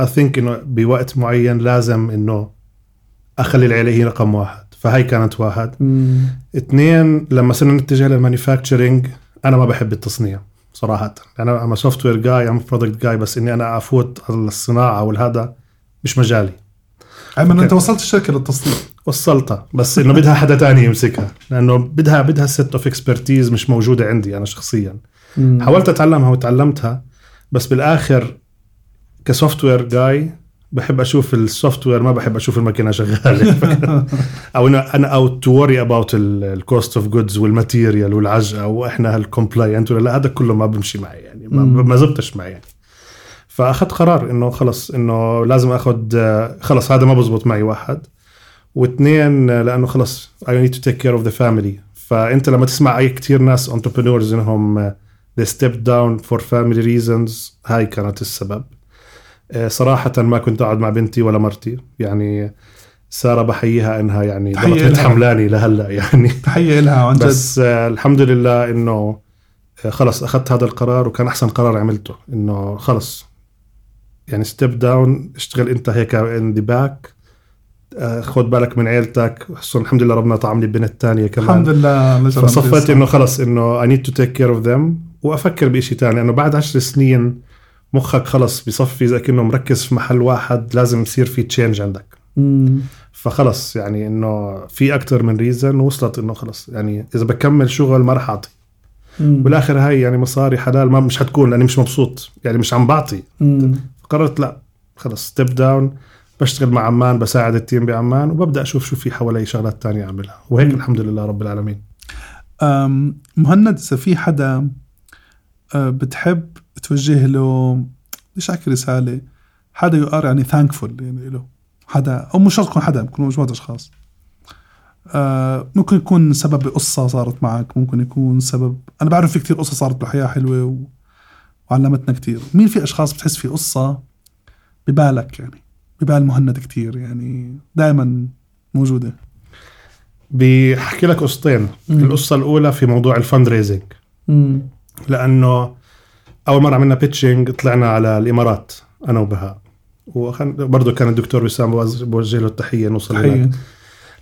S2: I think إنه بوقت معين لازم إنه أخلي العيلة هي رقم واحد. فهي كانت واحد. اثنين لما صرنا نتجه لل manufacturing أنا ما بحب التصنيع صراحة. أنا I'm software guy I'm product guy بس إني أنا أفوت على الصناعة والهذا مش مجالي. okay.
S1: أنت وصلت الشركة للتصنيع؟
S2: وصلتها بس إنه بدها حدا تاني يمسكها. لأنه بدها بدها set of expertise مش موجودة عندي أنا شخصيا. حاولت أتعلمها وتعلمتها بس بالآخر ك software guy بحب أشوف ال software ما بحب أشوف الماكينة شغالة. أو إنه أنا أو to worry about ال cost of goods وال material والعجقة وإحنا هال complaint ولا لا هذا كله ما بمشي معي يعني ما. ما زبطش معي يعني. فأخذت قرار إنه خلص إنه لازم أخذ خلص هذا ما بزبط معي واحد. واثنين لأنه خلص I need to take care of the family. فأنت لما تسمع أي كتير ناس entrepreneurs إنهم they step down for family reasons هاي كانت السبب. صراحة ما كنت أقعد مع بنتي ولا مرتي. يعني سارة بحييها إنها يعني
S1: تحية
S2: ضلت. حملاني لهلأ يعني.
S1: تحية لها. عن جد
S2: بس آه، الحمد لله إنه آه، خلص أخذت هذا القرار وكان أحسن قرار عملته. إنه خلص. يعني step down اشتغل أنت هيك in the back خد بالك من عيلتك. الحمد لله ربنا طعم لي بنت تانية كمان.
S1: الحمد لله
S2: فصفيت إنه خلص إنه I need to take care of them. وأفكر بشيء تاني لأنه بعد عشر سنين مخك خلص بصفي إذا كأنه مركز في محل واحد لازم يصير في change عندك
S1: مم.
S2: فخلص يعني إنه في أكثر من reason وصلت إنه خلص يعني إذا بكمل شغل ما راح
S1: أعطي.
S2: بالآخر هاي يعني مصاري حلال ما مش حتكون لأني مش مبسوط يعني مش عم بعطي. قررت لا خلص step down بشتغل مع عمان بساعد ال team بعمان وببدأ أشوف شو في حوالي شغلات تانية أعملها وهيك
S1: مم.
S2: الحمد لله رب العالمين
S1: مهند إذا في حدا أه، بتحب توجه له بديش احكي رسالة. حدا you are يعني thankful يعني له. حدا أو مش شرط يكون حدا ممكن مجموعة أشخاص. أه، ممكن يكون سبب قصة صارت معك ممكن يكون سبب أنا بعرف في كتير قصص صارت بالحياة حلوة و... وعلمتنا كتير. مين في أشخاص بتحس في قصة ببالك يعني؟ ببال مهند كتير يعني دائما موجودة.
S2: بحكي لك قصتين.
S1: مم.
S2: القصة الأولى في موضوع ال fund
S1: raising
S2: لأنه أول مرة عملنا pitching طلعنا على الإمارات أنا وبهاء. وبرضه كان الدكتور وسام بوجه له التحية نوصل هناك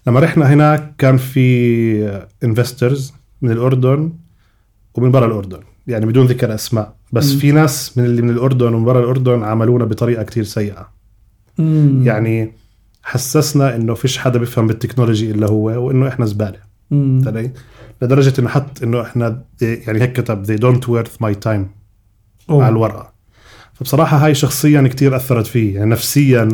S2: لما رحنا هناك كان في investors من الأردن ومن برا الأردن يعني بدون ذكر أسماء. بس
S1: مم.
S2: في ناس من اللي من الأردن ومن برا الأردن عاملونا بطريقة كتير سيئة.
S1: مم.
S2: يعني حسسنا إنه فيش حدا بيفهم بالتكنولوجي إلا هو وإنه
S1: إحنا
S2: زبالة. لدرجة إنه حط إنه إحنا يعني هيك كتب they don't worth my time.
S1: أوه.
S2: على الورقة فبصراحة هاي شخصيا كتير أثرت فيه يعني نفسيا.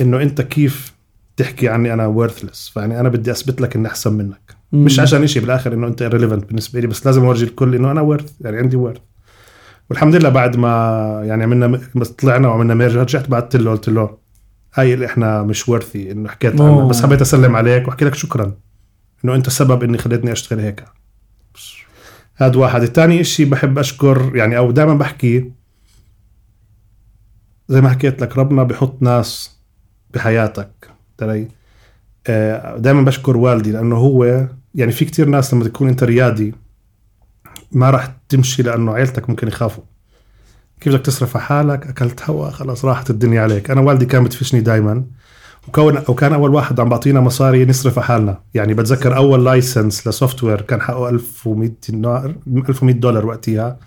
S2: إنه أنت كيف تحكي عني أنا worthless فيعني أنا بدي أثبت لك إني أحسن منك
S1: مم.
S2: مش عشان إشي بالآخر إنه أنت irrelevant بالنسبة لي بس لازم أورجي الكل إنه أنا worth يعني عندي worth والحمد لله بعد ما يعني عملنا بس طلعنا وعملنا ميرج رجعت بعثت له قلت له هاي اللي إحنا مش ورثي إنه حكيت. عنك بس حبيت أسلم عليك وأحكي لك شكرا إنه أنت سبب إني خليتني أشتغل هيك هذا واحد. الثاني إشي بحب أشكر يعني أو دائما بحكي زي ما حكيت لك ربنا بحط ناس بحياتك. تري دائما بشكر والدي لأنه هو يعني في كتير ناس لما تكون أنت ريادي ما راح تمشي لأنه عيلتك ممكن يخافوا. كيف بدك تصرف على حالك؟ أكلت هوا خلاص راحت الدنيا عليك. أنا والدي كان بتفشني دائما وكون وكان أول واحد عم بعطينا مصاري نصرف حالنا. يعني بتذكر أول license ل software كان حقه 1100 دينار 1100 دولار وقتها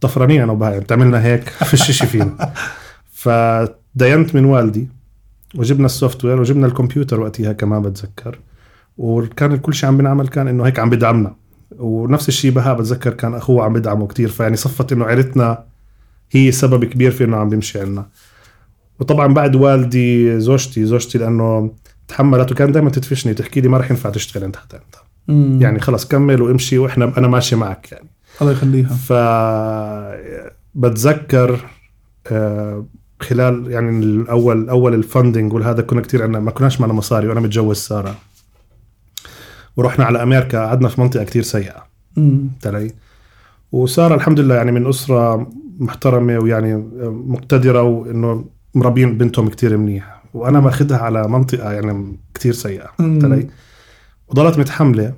S2: طفرانين أنا وبهاء بتعملنا هيك فيش شيء فينا. فدينت من والدي وجبنا ال software وجبنا الكمبيوتر وقتها كمان بتذكر. وكان كل شيء عم بنعمل كان إنه هيك عم بدعمنا. ونفس الشيء بها بتذكر كان أخوه عم بدعمه كتير فيعني صفت إنه عيلتنا هي سبب كبير في إنه عم بيمشي عنا. وطبعا بعد والدي زوجتي زوجتي لأنه تحملت وكان دائما تدفشني تحكي لي ما رح ينفع تشتغل انت حتى انت
S1: مم.
S2: يعني خلص كمل وامشي وإحنا أنا ماشي معك يعني.
S1: الله يخليها.
S2: ف بتذكر آه، خلال يعني الأول أول الفندنج والهذا كنا كتير عنا ما كناش معنا مصاري وأنا متجوز سارة. ورحنا على أمريكا قعدنا في منطقة كتير
S1: سيئة.
S2: علي؟ وسارة الحمد لله يعني من أسرة محترمة ويعني مقتدرة وإنه مربين بنتهم كتير منيح. وأنا ماخذها على منطقة يعني كتير
S1: سيئة.
S2: علي وضلت متحملة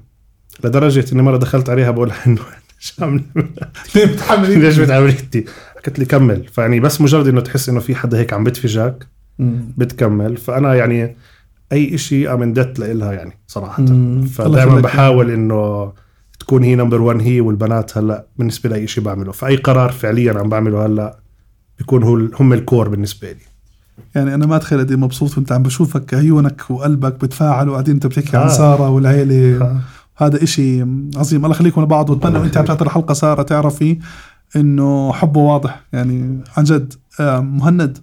S2: لدرجة إني مرة دخلت عليها بقول لها إنه شو عم
S1: ليه
S2: ليش بتعمليتي؟ حكت لي كمل. فيعني بس مجرد إنه تحس إنه في حدا هيك عم
S1: مم.
S2: بتكمل. فأنا يعني أي شيء I'm debt لإلها يعني
S1: صراحة.
S2: فدائما. بحاول إنه تكون هي number 1 هي والبنات هلأ بالنسبة لأي شيء بعمله. فأي قرار فعليا عم بعمله هلأ بيكون هو هم ال core بالنسبة لي.
S1: يعني أنا ما أتخيل قد إيه مبسوط وانت عم بشوفك عيونك وقلبك بتفاعل وقاعدين أنت بتحكي عن
S2: آه.
S1: سارة والعيلة. هذا إشي عظيم. الله يخليكم لبعض وأتمنى وأنت عم تعطي الحلقة سارة تعرفي إنه حبه واضح. يعني عن جد آه، مهند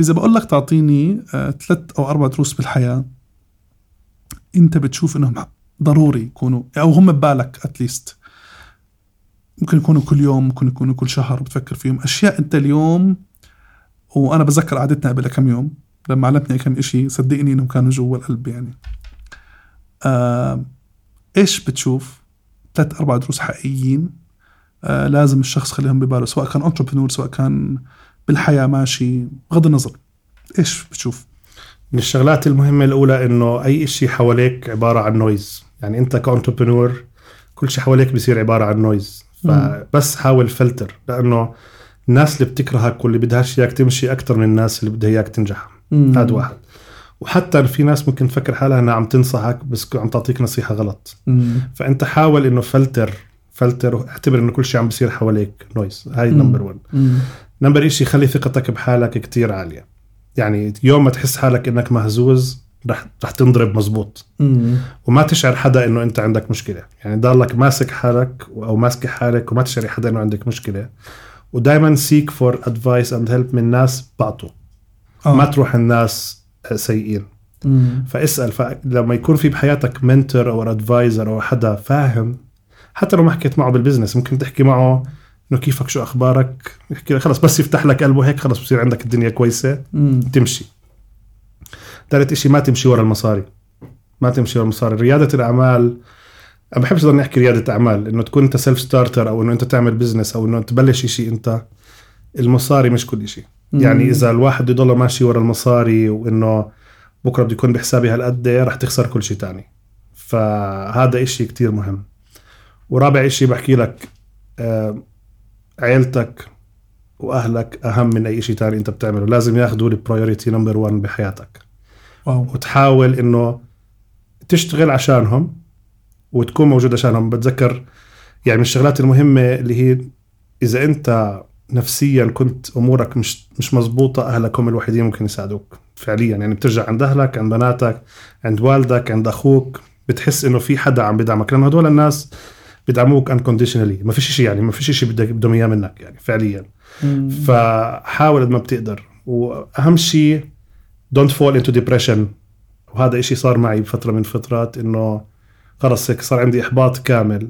S1: إذا بقول لك تعطيني آه، ثلاث أو أربع دروس بالحياة أنت بتشوف إنهم ضروري يكونوا أو هم ببالك اتليست ممكن يكونوا كل يوم ممكن يكونوا كل شهر بتفكر فيهم. أشياء أنت اليوم وأنا بتذكر قعدتنا قبل كم يوم لما علمتني كم إشي صدقني إنهم كانوا جوا القلب يعني. آه إيش بتشوف؟ ثلاث أربع دروس حقيقيين آه لازم الشخص خليهم بباله سواء كان entrepreneur سواء كان بالحياة ماشي بغض النظر. إيش بتشوف؟
S2: من الشغلات المهمة الأولى إنه أي شيء حواليك عبارة عن noise يعني أنت ك entrepreneur كل شيء حواليك بصير عبارة عن noise فبس حاول فلتر لأنه الناس اللي بتكرهك واللي بدهاش إياك تمشي أكثر من الناس اللي بدها إياك تنجح. هذا واحد. وحتى في ناس ممكن تفكر حالها إنها عم تنصحك بس عم تعطيك نصيحة غلط.
S1: مم.
S2: فأنت حاول إنه فلتر فلتر اعتبر إنه كل شيء عم بيصير حواليك noise هاي. number 1
S1: مم.
S2: number إشي خلي ثقتك بحالك كتير عالية. يعني يوم ما تحس حالك إنك مهزوز رح رح تنضرب مزبوط
S1: مم.
S2: وما تشعر حدا إنه أنت عندك مشكلة يعني ضلك ماسك حالك أو ماسكة حالك وما تشعري حدا إنه عندك مشكلة ودائما seek for advice and help من ناس بعطوا
S1: آه.
S2: ما تروح الناس سيئين
S1: مم.
S2: فاسأل فلما يكون في بحياتك mentor أو ادفايزر أو حدا فاهم حتى لو ما حكيت معه بال business ممكن تحكي معه إنه كيفك شو أخبارك يحكي لك خلص بس يفتح لك قلبه هيك خلص بصير عندك الدنيا كويسة
S1: مم.
S2: تمشي ثالث شيء ما تمشي ورا المصاري. ما تمشي ورا المصاري. ريادة الأعمال أنا بحبش ضلني أحكي ريادة أعمال إنه تكون أنت self starter أو إنه أنت تعمل business أو إنه تبلش شيء أنت المصاري مش كل شيء يعني إذا الواحد يضل ماشي ورا المصاري وإنه بكرة بده يكون بحسابي هالقد رح تخسر كل شيء تاني. فهذا إشي كتير مهم. ورابع إشي بحكي لك آه، عيلتك وأهلك أهم من أي شيء تاني أنت بتعمله. لازم ياخذوا ال priority number 1 بحياتك. وتحاول إنه تشتغل عشانهم وتكون موجود عشانهم. بتذكر يعني من الشغلات المهمة اللي هي إذا أنت نفسيا كنت أمورك مش مش مزبوطة اهلك هم الوحيدين ممكن يساعدوك فعليا. يعني بترجع عند أهلك عند بناتك عند والدك عند أخوك. بتحس إنه في حدا عم بدعمك لأنه هدول الناس بدعموك unconditionally ما فيش شيء يعني ما فيش شيء بدك بدهم إياه منك يعني فعليا. فحاول قد ما بتقدر. وأهم شيء don't fall into depression وهذا إشي صار معي بفترة من فترات إنه خلص هيك صار عندي إحباط كامل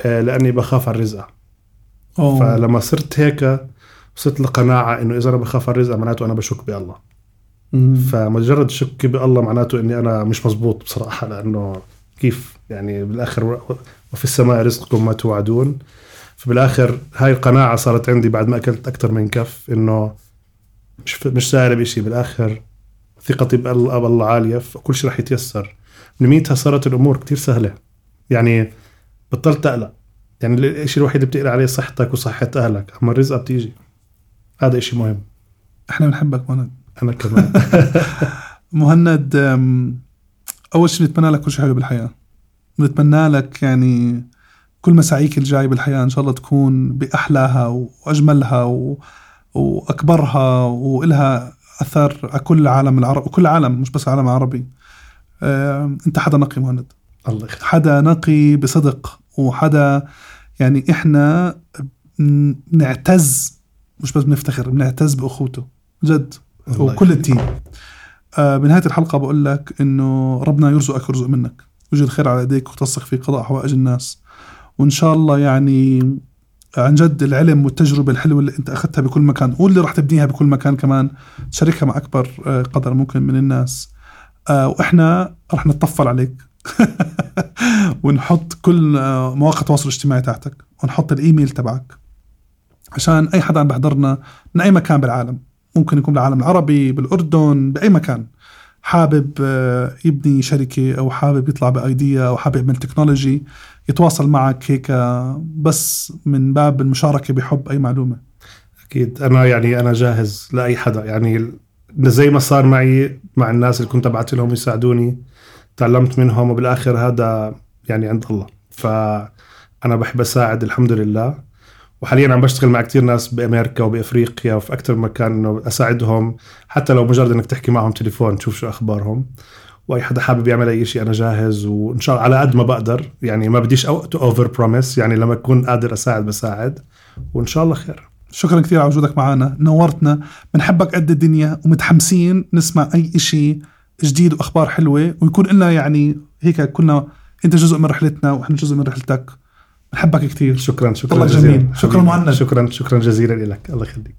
S2: آه، لأني بخاف على الرزقه
S1: أوه.
S2: فلما صرت هيك وصلت لقناعة إنه إذا أنا بخاف على الرزقه معناته أنا بشك بالله.
S1: مم.
S2: فمجرد شك بالله معناته إني أنا مش مزبوط بصراحة لأنه كيف؟ يعني بالآخر وفي السماء رزقكم ما توعدون. فبالآخر هاي القناعة صارت عندي بعد ما أكلت أكثر من كف إنه مش مش سهله بشيء بالآخر ثقتي بالله بالله عالية فكل شيء رح يتيسر. من ميتها صارت الأمور كتير سهلة. يعني بطلت أقلق. يعني الشيء الوحيد اللي بتقلق عليه صحتك وصحة أهلك أما الرزقه بتيجي. هذا شيء مهم.
S1: إحنا بنحبك مهند.
S2: أنا كمان.
S1: مهند أول شيء بنتمنى لك كل شيء حلو بالحياة. بنتمنى لك يعني كل مساعيك الجاي بالحياة إن شاء الله تكون بأحلاها وأجملها و... وأكبرها وإلها اثر على كل العالم العربي وكل العالم مش بس العالم العربي أم، أنت حدا نقي مهند؟
S2: الله يخليك.
S1: حدا نقي بصدق وحدا يعني إحنا بنعتز مش بس بنفتخر بنعتز بأخوته جد وكل. التيم. آه بنهاية الحلقة بقول لك إنه ربنا يرزقك ويرزق منك. ويجي الخير على إيديك وترسخ في قضاء حوائج الناس. وإن شاء الله يعني عن جد العلم والتجربة الحلوة اللي انت أخذتها بكل مكان واللي راح تبنيها بكل مكان كمان تشاركها مع أكبر آه، قدر ممكن من الناس. آه وإحنا راح نتطفل عليك. ونحط كل آه، مواقع التواصل الاجتماعي تاعتك ونحط الإيميل تبعك. عشان أي حدا عم بحضرنا من أي مكان بالعالم ممكن يكون بالعالم العربي بالأردن بأي مكان. حابب يبني شركة أو حابب يطلع بأيديا أو حابب يعمل تكنولوجي يتواصل معك هيك بس من باب المشاركة بحب أي معلومة.
S2: أكيد. أنا يعني أنا جاهز لأي حدا. يعني زي ما صار معي مع الناس اللي كنت أبعث لهم يساعدوني تعلمت منهم وبالآخر هذا يعني عند الله. فأنا بحب أساعد الحمد لله. وحاليا عم بشتغل مع كتير ناس بأمريكا وبأفريقيا وفي أكثر مكان إنه أساعدهم. حتى لو مجرد إنك تحكي معهم تليفون تشوف شو أخبارهم. واي حدا حابب يعمل أي شيء أنا جاهز وإن شاء الله على قد ما بقدر. يعني ما بديش over promise يعني لما أكون قادر أساعد بساعد وإن شاء الله خير.
S1: شكرا كثير على وجودك معنا. نورتنا. بنحبك قد الدنيا ومتحمسين نسمع أي إشي جديد وأخبار حلوة ويكون لنا يعني هيك كنا أنت جزء من رحلتنا وإحنا جزء من رحلتك. بنحبك كثير.
S2: شكرا شكرا جزيلا.
S1: جميل. شكراً. مهند.
S2: شكرا شكرا جزيلا لك. الله يخليك.